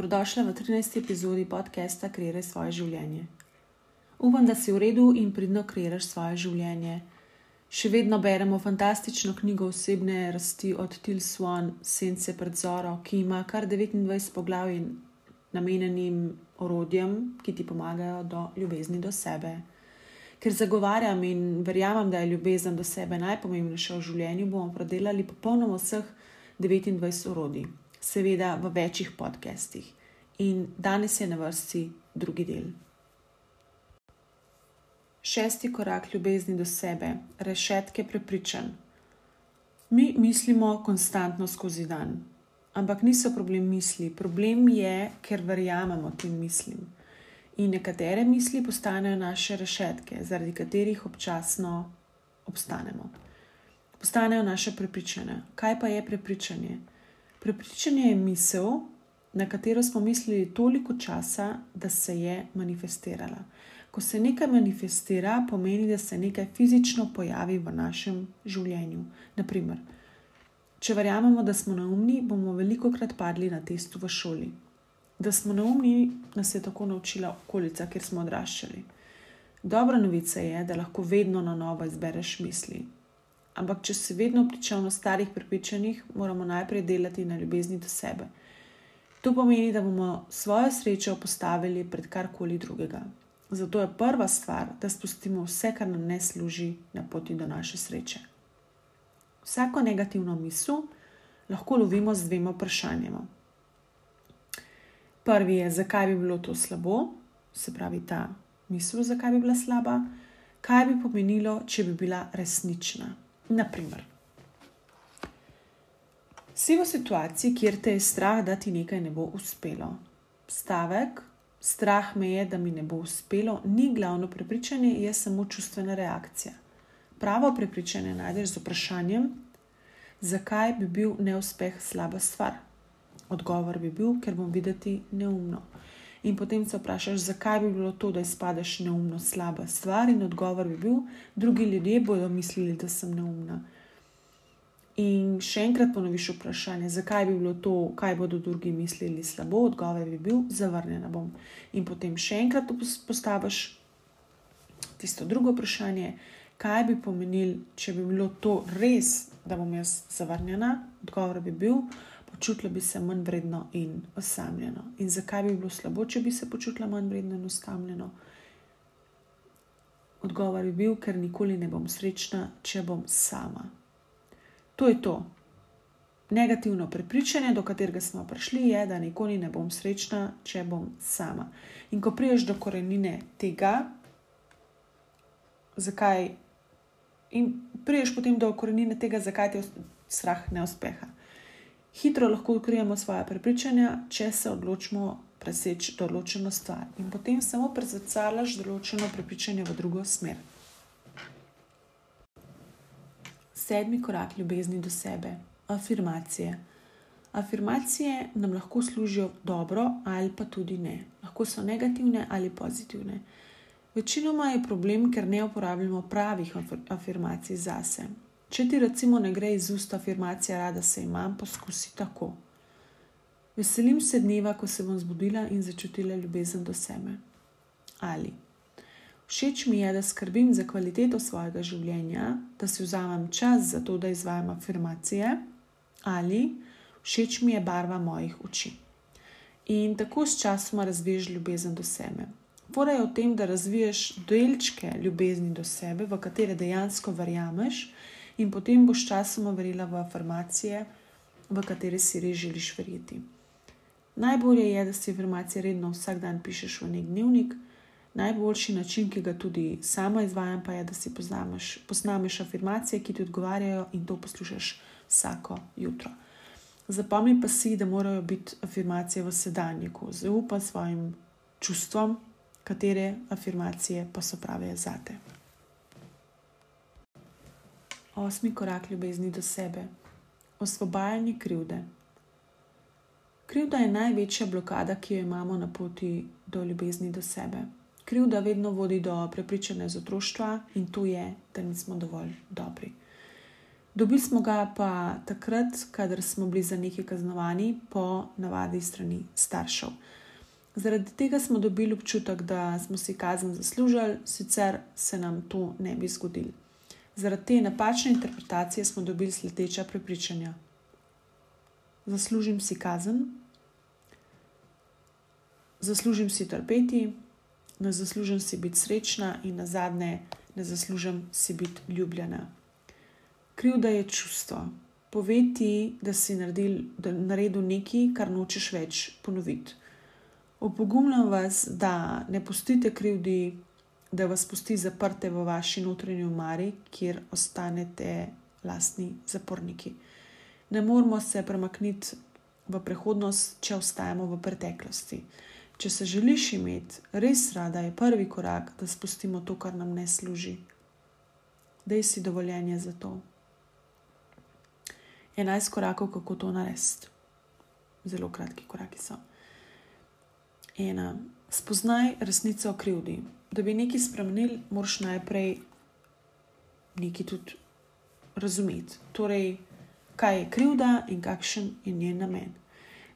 dobrodošla v 13. epizodi podcasta Kreiraj svoje življenje. Upam, da si v redu in pridno kreiraš svoje življenje. Še vedno beremo fantastično knjigo osebne rasti od Till Swan, Sence pred Zoro, ki ima kar 29 poglavij namenjenim orodjem, ki ti pomagajo do ljubezni do sebe. Ker zagovarjam in verjamem, da je ljubezen do sebe najpomembnejša v življenju, bomo predelali popolnoma vseh 29 orodij seveda v večjih podcestih. In danes je na vrsti drugi del. Šesti korak ljubezni do sebe, rešetke prepričan. Mi mislimo konstantno skozi dan, ampak niso problem misli, problem je, ker verjamemo tem mislim. In nekatere misli postanejo naše rešetke, zaradi katerih občasno obstanemo. Postanejo naše prepričanje. Kaj pa je prepričanje? Prepričanje je misel, na katero smo mislili toliko časa, da se je manifestirala. Ko se nekaj manifestira, pomeni, da se nekaj fizično pojavi v našem življenju. Naprimer, če verjamemo, da smo naumni, bomo veliko krat padli na testu v šoli. Da smo naumni, nas je tako naučila okolica, kjer smo odraščali. Dobra novica je, da lahko vedno na novo izbereš misli, Ampak, če si vedno pričal na starih prepričanjih, moramo najprej delati na ljubezni do sebe. To pomeni, da bomo svojo srečo postavili pred karkoli drugega. Zato je prva stvar, da spustimo vse, kar nam ne služi na poti do naše sreče. Vsako negativno misel lahko lovimo z dvema vprašanjima. Prvi je, zakaj bi bilo to slabo, se pravi ta misel, zakaj bi bila slaba, kaj bi pomenilo, če bi bila resnična. Naprimer, si v situaciji, kjer te je strah, da ti nekaj ne bo uspelo. Stavek, strah me je, da mi ne bo uspelo, ni glavno prepričanje, je samo čustvena reakcija. Pravo prepričanje najdeš z vprašanjem, zakaj bi bil neuspeh slaba stvar. Odgovor bi bil, ker bom videti neumno. In potem se vprašaš, zakaj bi bilo to, da izpadeš neumno, slaba stvar, in odgovor bi bil, drugi ljudje bodo mislili, da sem neumna. In še enkrat ponoviš vprašanje, zakaj bi bilo to, kaj bodo drugi mislili slabo, odgovor bi bil, zavrnjena bom. In potem še enkrat postaviš tisto drugo vprašanje, kaj bi pomenil, če bi bilo to res, da bom jaz zavrnjena, odgovor bi bil počutila bi se manj vredno in osamljeno. In zakaj bi bilo slabo, če bi se počutila manj vredno in osamljeno? Odgovor je bil, ker nikoli ne bom srečna, če bom sama. To je to. Negativno prepričanje, do katerega smo prišli, je, da nikoli ne bom srečna, če bom sama. In ko priješ do korenine tega, zakaj, in priješ potem do korenine tega, zakaj ti je strah neuspeha hitro lahko odkrijemo svoje prepričanja, če se odločimo preseči določeno stvar in potem samo prezrcalaš določeno prepričanje v drugo smer. Sedmi korak ljubezni do sebe, afirmacije. Afirmacije nam lahko služijo dobro ali pa tudi ne. Lahko so negativne ali pozitivne. Večinoma je problem, ker ne uporabljamo pravih afirmacij zase. Če ti recimo ne gre iz ust afirmacija, rada se imam, poskusi tako. Veselim se dneva, ko se bom zbudila in začutila ljubezen do sebe. Ali všeč mi je, da skrbim za kvaliteto svojega življenja, da si vzamem čas za to, da izvajam afirmacije, ali všeč mi je barva mojih oči. In tako s časom razviješ ljubezen do sebe. Fora je v tem, da razviješ delčke ljubezni do sebe, v katere dejansko verjameš in potem boš časoma verjela v afirmacije, v katere si res želiš verjeti. Najbolje je, da si afirmacije redno vsak dan pišeš v nek dnevnik. Najboljši način, ki ga tudi sama izvajam, pa je, da si poznameš, posnameš afirmacije, ki ti odgovarjajo in to poslušaš vsako jutro. Zapomni pa si, da morajo biti afirmacije v sedanjiku. Zaupaj svojim čustvom, katere afirmacije pa so prave za te osmi korak ljubezni do sebe, osvobajanje krivde. Krivda je največja blokada, ki jo imamo na poti do ljubezni do sebe. Krivda vedno vodi do prepričanja iz otroštva in to je, da nismo dovolj dobri. Dobili smo ga pa takrat, kadar smo bili za nekaj kaznovani po navadi strani staršev. Zaradi tega smo dobili občutek, da smo si kazen zaslužili, sicer se nam to ne bi zgodilo. Zaradi te napačne interpretacije smo dobili sledeča prepričanja. Zaslužim si kazen, zaslužim si trpeti, ne zaslužim si biti srečna in na zadnje ne zaslužim si biti ljubljena. Krivda je čustvo. Poveti, da si naredil, da naredil nekaj, kar nočeš več ponoviti. Opogumljam vas, da ne pustite krivdi, da vas pusti zaprte v vaši notranji umari, kjer ostanete lastni zaporniki. Ne moramo se premakniti v prihodnost, če ostajamo v preteklosti. Če se želiš imeti res rada, je prvi korak, da spustimo to, kar nam ne služi. Dej si dovoljenje za to. 11 korakov, kako to narediti. Zelo kratki koraki so. Ena, spoznaj resnico o krivdi. Da bi nekaj spremenil, moraš najprej nekaj tudi razumeti. Torej, kaj je krivda in kakšen je njen namen.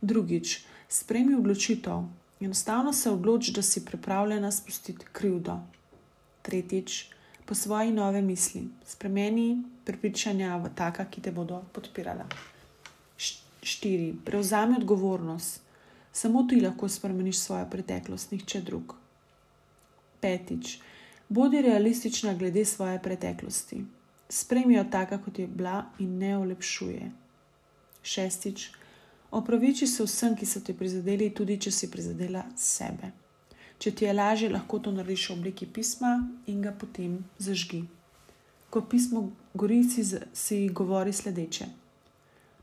Drugič, spremi odločitev. Enostavno se odloči, da si pripravljena spustiti krivdo. Tretjič, po svoji nove misli, spremeni prepričanja v taka, ki te bodo podpirala. Štiri, prevzami odgovornost. Samo ti lahko spremeniš svojo preteklost, nihče drug. Petič, bodi realistična glede svoje preteklosti. Spremi jo taka, kot je bila in ne olepšuje. Šestič, opraviči se vsem, ki so te prizadeli, tudi če si prizadela sebe. Če ti je lažje, lahko to narediš v obliki pisma in ga potem zažgi. Ko pismo gori, si, si govori sledeče: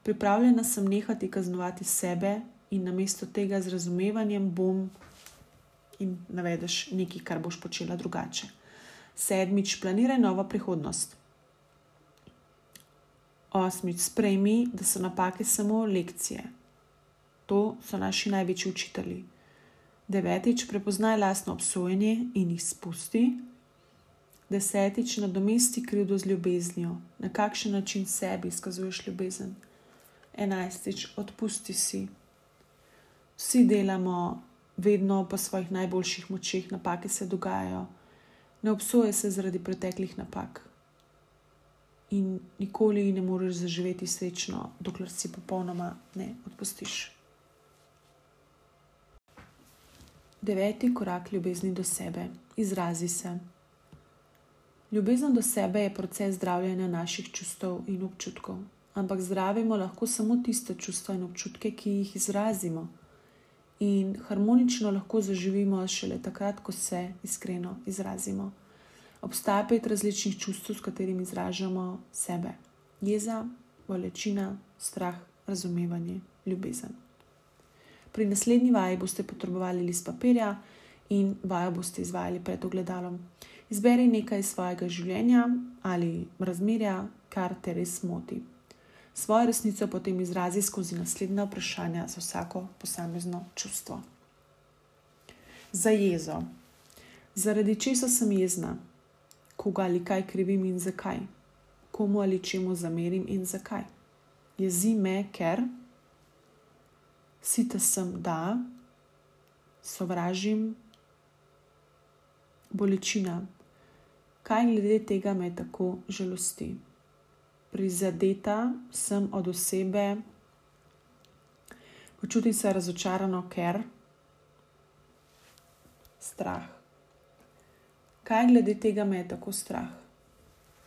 Pripravljena sem nehati kaznovati sebe in namesto tega z razumevanjem bom in navedeš nekaj, kar boš počela drugače. Sedmič, planiraj novo prihodnost. Osmič, sprejmi, da so napake samo lekcije. To so naši največji učitelji. Devetič, prepoznaj lastno obsojenje in jih spusti. Desetič, nadomesti krivdo z ljubeznijo, na kakšen način sebi izkazuješ ljubezen. Enajstič, odpusti si. Vsi delamo vedno po svojih najboljših močeh, napake se dogajajo. Ne obsoje se zaradi preteklih napak. In nikoli ne moreš zaživeti srečno, dokler si popolnoma ne odpustiš. Deveti korak ljubezni do sebe. Izrazi se. Ljubezen do sebe je proces zdravljenja naših čustev in občutkov, ampak zdravimo lahko samo tiste čustva in občutke, ki jih izrazimo. In harmonično lahko zaživimo šele takrat, ko se iskreno izrazimo. Obstaja pet različnih čustev, s katerimi izražamo sebe: jeza, bolečina, strah, razumevanje, ljubezen. Pri naslednji vaji boste potrebovali list papirja in vajo boste izvajali pred ogledalom. Izberi nekaj iz svojega življenja ali razmerja, kar te res moti. Svojo resnico potem izrazi skozi naslednja vprašanja za vsako posamezno čustvo. Za jezo. Zaradi česa sem jezna? Koga ali kaj krivim in zakaj? Komu ali čemu zamerim in zakaj? Jezi me, ker sita sem, da sovražim bolečina. Kaj glede tega me tako žalosti? Prizadeta sem od osebe, počutim se razočarano, ker strah. Kaj glede tega me je tako strah?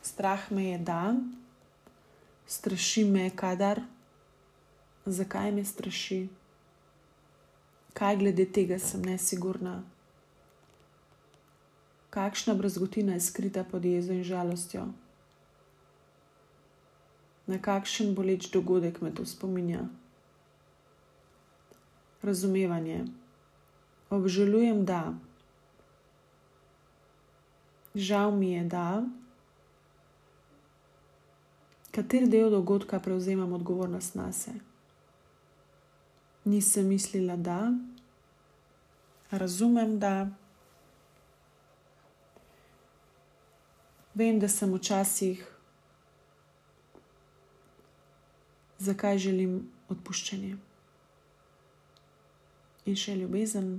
Strah me je, da straši me, kadar, zakaj me straši kaj glede tega sem nesigurna. Kakšna brazgotina je skrita pod jezo in žalostjo? Na kakšen boleč dogodek me to spominja? Razumevanje. Obžalujem, da. Žal mi je, da. Kateri del dogodka prevzemam odgovornost na sebe? nisem mislila, da razumem, da vem, da sem včasih zakaj želim odpuščanje. In še ljubezen.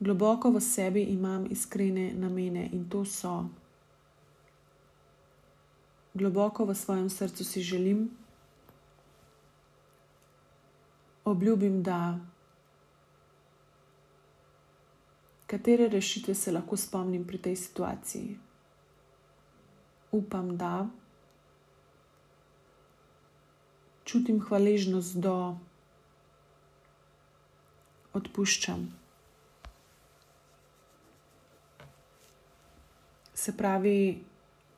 Globoko v sebi imam iskrene namene in to so. Globoko v svojem srcu si želim, obljubim, da katere rešitve se lahko spomnim pri tej situaciji. Upam, da čutim hvaležnost do odpuščam. Se pravi,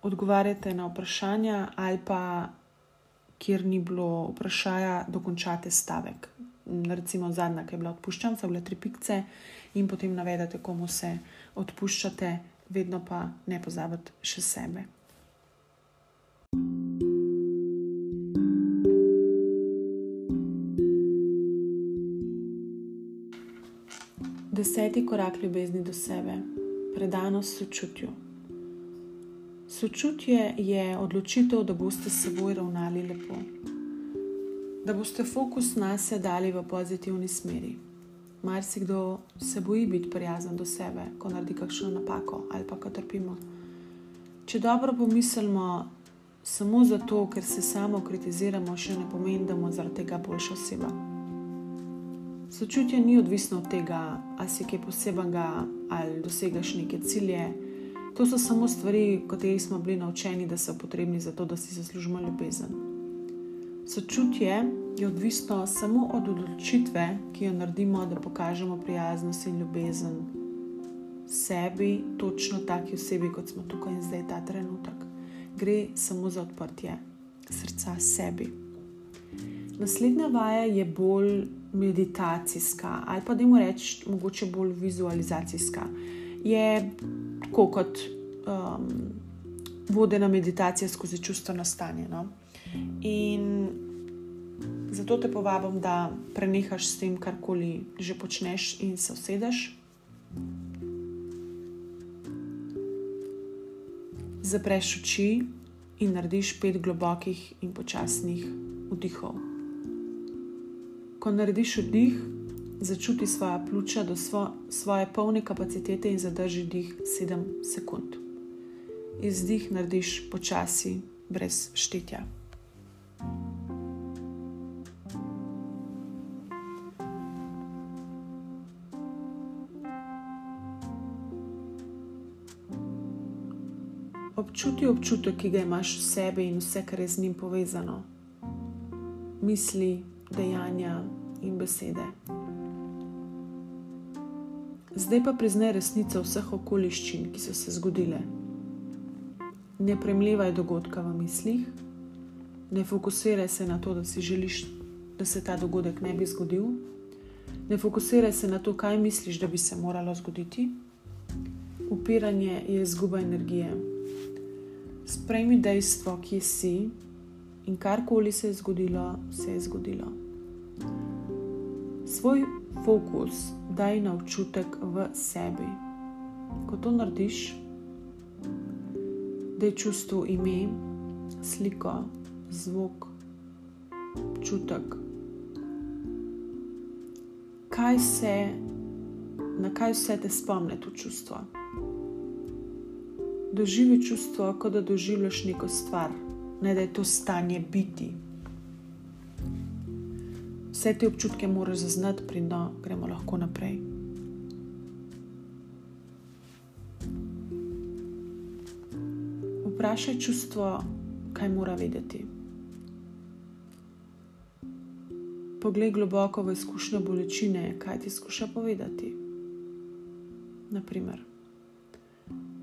odgovarjate na vprašanja, ali pa, kjer ni bilo vprašanja, dokončate stavek. Recimo zadnja, ki je bila odpuščena, so bile tri pikce, in potem navedete, komu se odpuščate, vedno pa ne pozabite še sebe. Deseti korak ljubezni do sebe, predanost sočutju. Sočutje je odločitev, da boste s seboj ravnali lepo, da boste fokus na sebe dali v pozitivni smeri. Marsikdo se boji biti prijazen do sebe, ko naredi kakšno napako ali pa ko trpimo. Če dobro pomislimo, samo zato, ker se samo kritiziramo, še ne pomeni, da bomo zaradi tega boljša oseba. Sočutje ni odvisno od tega, ali si kaj posebnega ali dosegaš neke cilje. To so samo stvari, katerih smo bili naučeni, da so potrebni za to, da si zaslužimo ljubezen. Sočutje je odvisno samo od odločitve, ki jo naredimo, da pokažemo prijaznost in ljubezen sebi, točno taki osebi, kot smo tukaj in zdaj, ta trenutek. Gre samo za odprtje srca sebi. Naslednja vaja je bolj meditacijska, ali pa da jim rečem, mogoče bolj vizualizacijska. Je tako kot um, vodena meditacija skozi čustveno stanje. No? In zato te povabim, da prenehaš s tem, karkoli že počneš, in se usedeš. Zapreš oči in narediš pet globokih in počasnih vdihov. Ko narediš vdih, začuti svoja pljuča do svo, svoje polne kapacitete in zadrži dih 7 sekund. Izdih narediš počasi, brez štetja. Občuti občutek, ki ga imaš v sebi in vse, kar je z njim povezano, misli, dejanja in besede. Zdaj pa priznaj resnico vseh okoliščin, ki so se zgodile. Ne premljevaj dogodka v mislih, ne fokusiraj se na to, da si želiš, da se ta dogodek ne bi zgodil, ne fokusiraj se na to, kaj misliš, da bi se moralo zgoditi. Upiranje je izguba energije. Sprejmi dejstvo, ki si in karkoli se je zgodilo, se je zgodilo. Svoj fokus daj na občutek v sebi. Ko to narediš, da je čustvo ime, sliko, zvok, občutek. Kaj se, na kaj vse te spomne to čustvo? Doživi čustvo, kot da doživljaš neko stvar, ne da je to stanje biti vse te občutke moraš zaznati, prida gremo lahko naprej. Vprašaj čustvo, kaj mora vedeti. Poglej globoko v izkušnjo bolečine, kaj ti skuša povedati. Naprimer,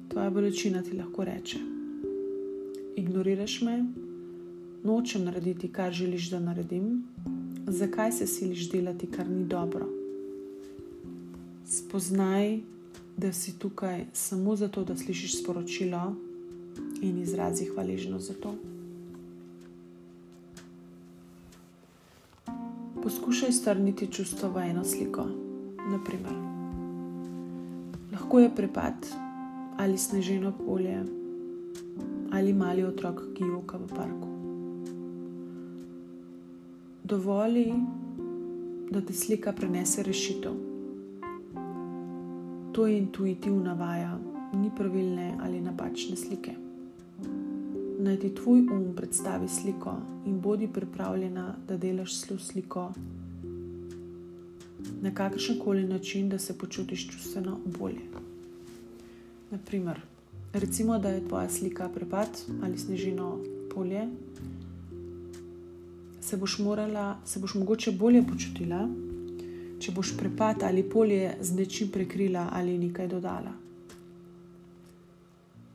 tvoja bolečina ti lahko reče: Ignoriraš me, nočem narediti, kar želiš, da naredim, zakaj se siliš delati, kar ni dobro. Spoznaj, da si tukaj samo zato, da slišiš sporočilo in izrazi hvaležnost za to. Poskušaj strniti čustvo v eno sliko. Naprimer, lahko je prepad ali sneženo polje ali mali otrok, ki joka v parku dovoli, da ti slika prenese rešitev. To je intuitivna vaja, ni pravilne ali napačne slike. Naj ti tvoj um predstavi sliko in bodi pripravljena, da delaš sliko na kakršen koli način, da se počutiš čustveno bolje. Naprimer, recimo, da je tvoja slika prepad ali snežino polje, se boš morala, se boš mogoče bolje počutila, če boš prepad ali polje z nečim prekrila ali nekaj dodala.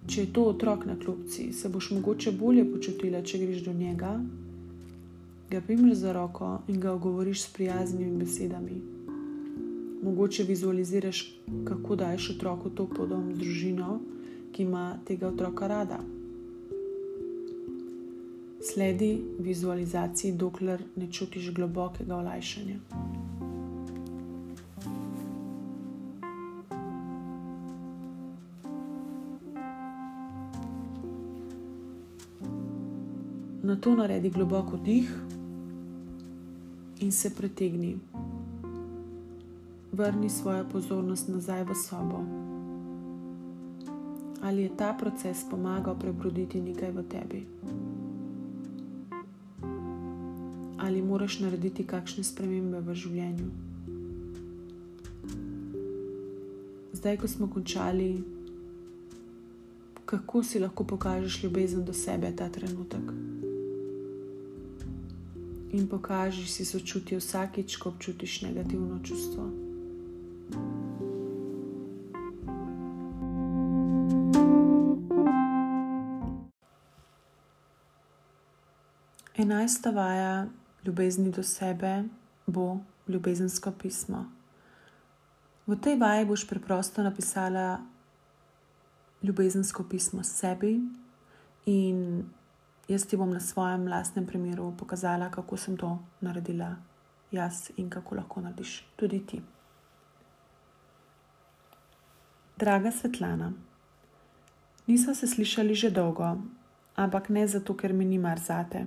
Če je to otrok na klopci, se boš mogoče bolje počutila, če greš do njega, ga primeš za roko in ga ogovoriš s prijaznimi besedami mogoče vizualiziraš, kako daješ otroku to podom z družino, ki ima tega otroka rada. Sledi vizualizaciji, dokler ne čutiš globokega olajšanja. Na to naredi globoko dih in se pretegni vrni svojo pozornost nazaj v sobo. Ali je ta proces pomagal prebroditi nekaj v tebi? Ali moraš narediti kakšne spremembe v življenju? Zdaj, ko smo končali, kako si lahko pokažeš ljubezen do sebe ta trenutek? In pokaži si sočutje vsakič, ko občutiš negativno čustvo. Enajsta vaja ljubezni do sebe bo ljubezensko pismo. V tej vaji boš preprosto napisala ljubezensko pismo sebi, in jaz ti bom na svojem lastnem primeru pokazala, kako sem to naredila jaz in kako lahko narediš tudi ti. Draga Svetlana, nismo se slišali že dolgo, ampak ne zato, ker mi ni mar zate.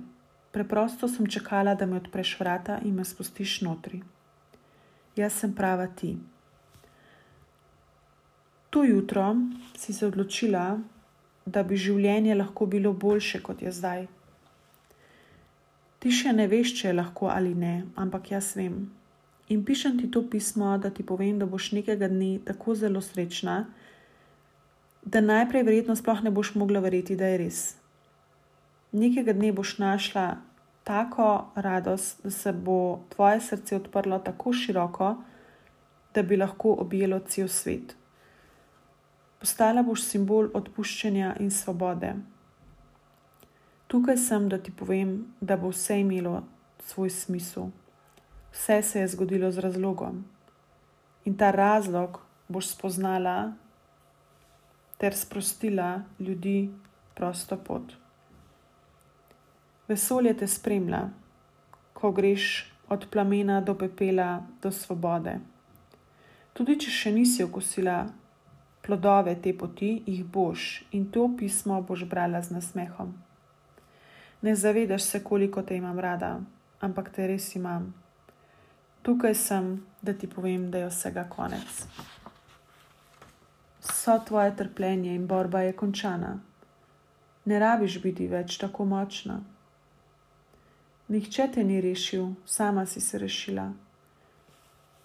Preprosto sem čakala, da mi odpreš vrata in me spustiš notri. Jaz sem prava ti. To jutro si se odločila, da bi življenje lahko bilo boljše kot je zdaj. Ti še ne veš, če je lahko ali ne, ampak jaz vem. In pišem ti to pismo, da ti povem, da boš nekega dne tako zelo srečna, da najprej verjetno sploh ne boš mogla verjeti, da je res nekega dne boš našla tako radost, da se bo tvoje srce odprlo tako široko, da bi lahko objelo cel svet. Postala boš simbol odpuščanja in svobode. Tukaj sem, da ti povem, da bo vse imelo svoj smisel. Vse se je zgodilo z razlogom. In ta razlog boš spoznala ter sprostila ljudi prosto pot. Vesolje te spremlja, ko greš od plamena do pepela do svobode. Tudi če še nisi okusila plodove te poti, jih boš in to pismo boš brala z nasmehom. Ne zavedaš se, koliko te imam rada, ampak te res imam. Tukaj sem, da ti povem, da je vsega konec. Vso tvoje trpljenje in borba je končana. Ne rabiš biti več tako močna. Nihče te ni rešil, sama si se rešila.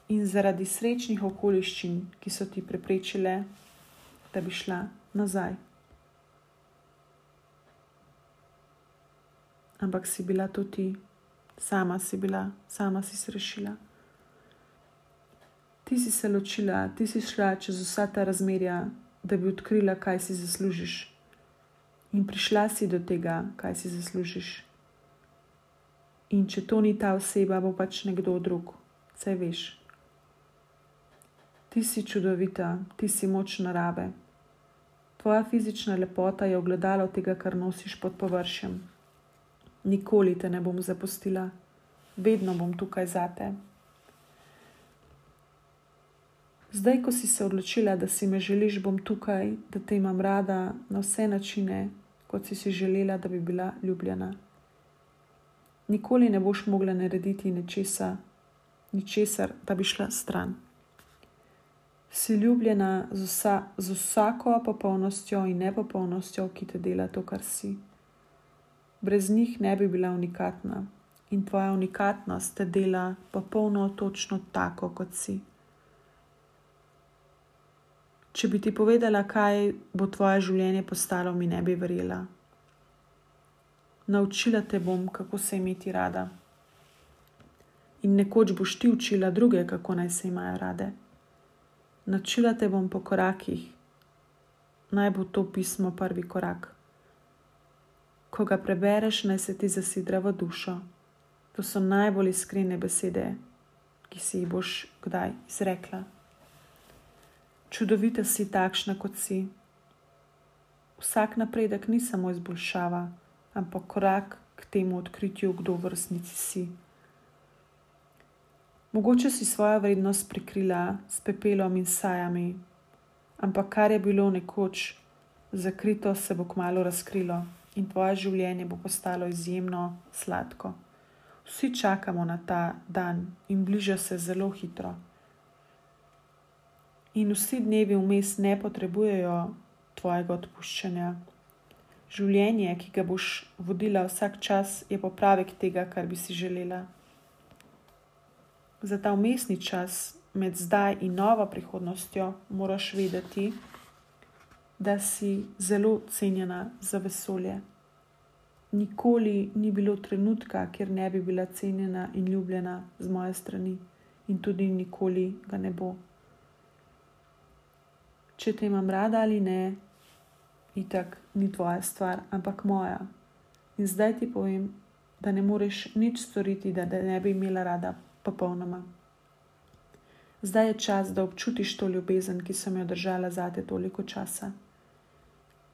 In zaradi srečnih okoliščin, ki so ti preprečile, da bi šla nazaj. Ampak si bila to ti, sama si bila, sama si se rešila. Ti si se ločila, ti si šla čez vsa ta razmerja, da bi odkrila, kaj si zaslužiš. In prišla si do tega, kaj si zaslužiš. In če to ni ta oseba, bo pač nekdo drug, vse veš. Ti si čudovita, ti si moč narave. Tvoja fizična lepota je ogledalo tega, kar nosiš pod površjem. Nikoli te ne bom zapustila, vedno bom tukaj zate. Zdaj, ko si se odločila, da si me želiš, bom tukaj, da te imam rada na vse načine, kot si si želela, da bi bila ljubljena. Nikoli ne boš mogla narediti nečesa, ničesar, da bi šla stran. Si ljubljena z, vsa, z vsako popolnostjo in nepopolnostjo, ki te dela to, kar si. Brez njih ne bi bila unikatna in tvoja unikatnost te dela popolno, točno tako, kot si. Če bi ti povedala, kaj bo tvoje življenje postalo, mi ne bi verjela. Naučila te bom, kako se imeti rada. In nekoč boš ti učila druge, kako naj se imajo rade. Naučila te bom po korakih. Naj bo to pismo prvi korak. Ko ga prebereš, naj se ti zasidra v dušo. To so najbolj iskrene besede, ki si jih boš kdaj izrekla. Čudovita si takšna, kot si. Vsak napredek ni samo izboljšava, ampak korak k temu odkritju, kdo v resnici si. Mogoče si svojo vrednost prikrila s pepelom in sajami, ampak kar je bilo nekoč zakrito, se bo kmalo razkrilo in tvoje življenje bo postalo izjemno sladko. Vsi čakamo na ta dan in bliža se zelo hitro. In vsi dnevi vmes ne potrebujejo tvojega odpuščanja. Življenje, ki ga boš vodila vsak čas, je popravek tega, kar bi si želela. Za ta umestni čas med zdaj in novo prihodnostjo moraš vedeti, da si zelo cenjena za vesolje nikoli ni bilo trenutka, kjer ne bi bila cenjena in ljubljena z moje strani, in tudi nikoli ga ne bo. Če te imam rada ali ne, itak ni tvoja stvar, ampak moja. In zdaj ti povem, da ne moreš nič storiti, da ne bi imela rada popolnoma. Zdaj je čas, da občutiš to ljubezen, ki sem jo držala zate toliko časa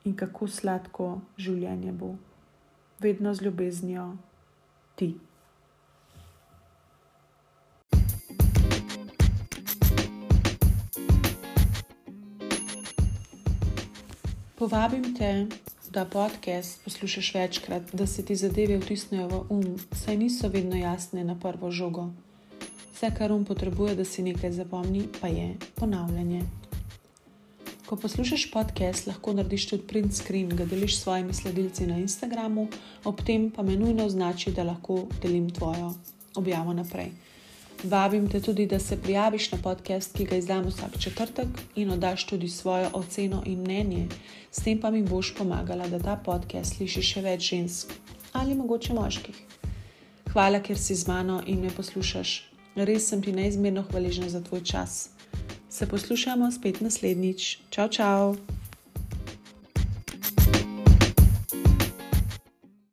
in kako sladko življenje bo vedno z ljubeznijo ti. Povabim te, da podcast poslušaš večkrat, da se ti zadeve vtisnejo v um, saj niso vedno jasne na prvo žogo. Vse, kar um potrebuje, da si nekaj zapomni, pa je ponavljanje. Ko poslušaš podcast, lahko narediš tudi print screen, ga deliš s svojimi sledilci na Instagramu, ob tem pa me nujno označi, da lahko delim tvojo objavo naprej. Vabim te tudi, da se prijaviš na podcast, ki ga izdam vsak četrtek in oddaš tudi svojo oceno in mnenje. S tem pa mi boš pomagala, da ta podcast sliši še več žensk ali mogoče moških. Hvala, ker si z mano in me poslušaš. Res sem ti neizmerno hvaležna za tvoj čas. Se poslušamo spet naslednjič. Čau, čau!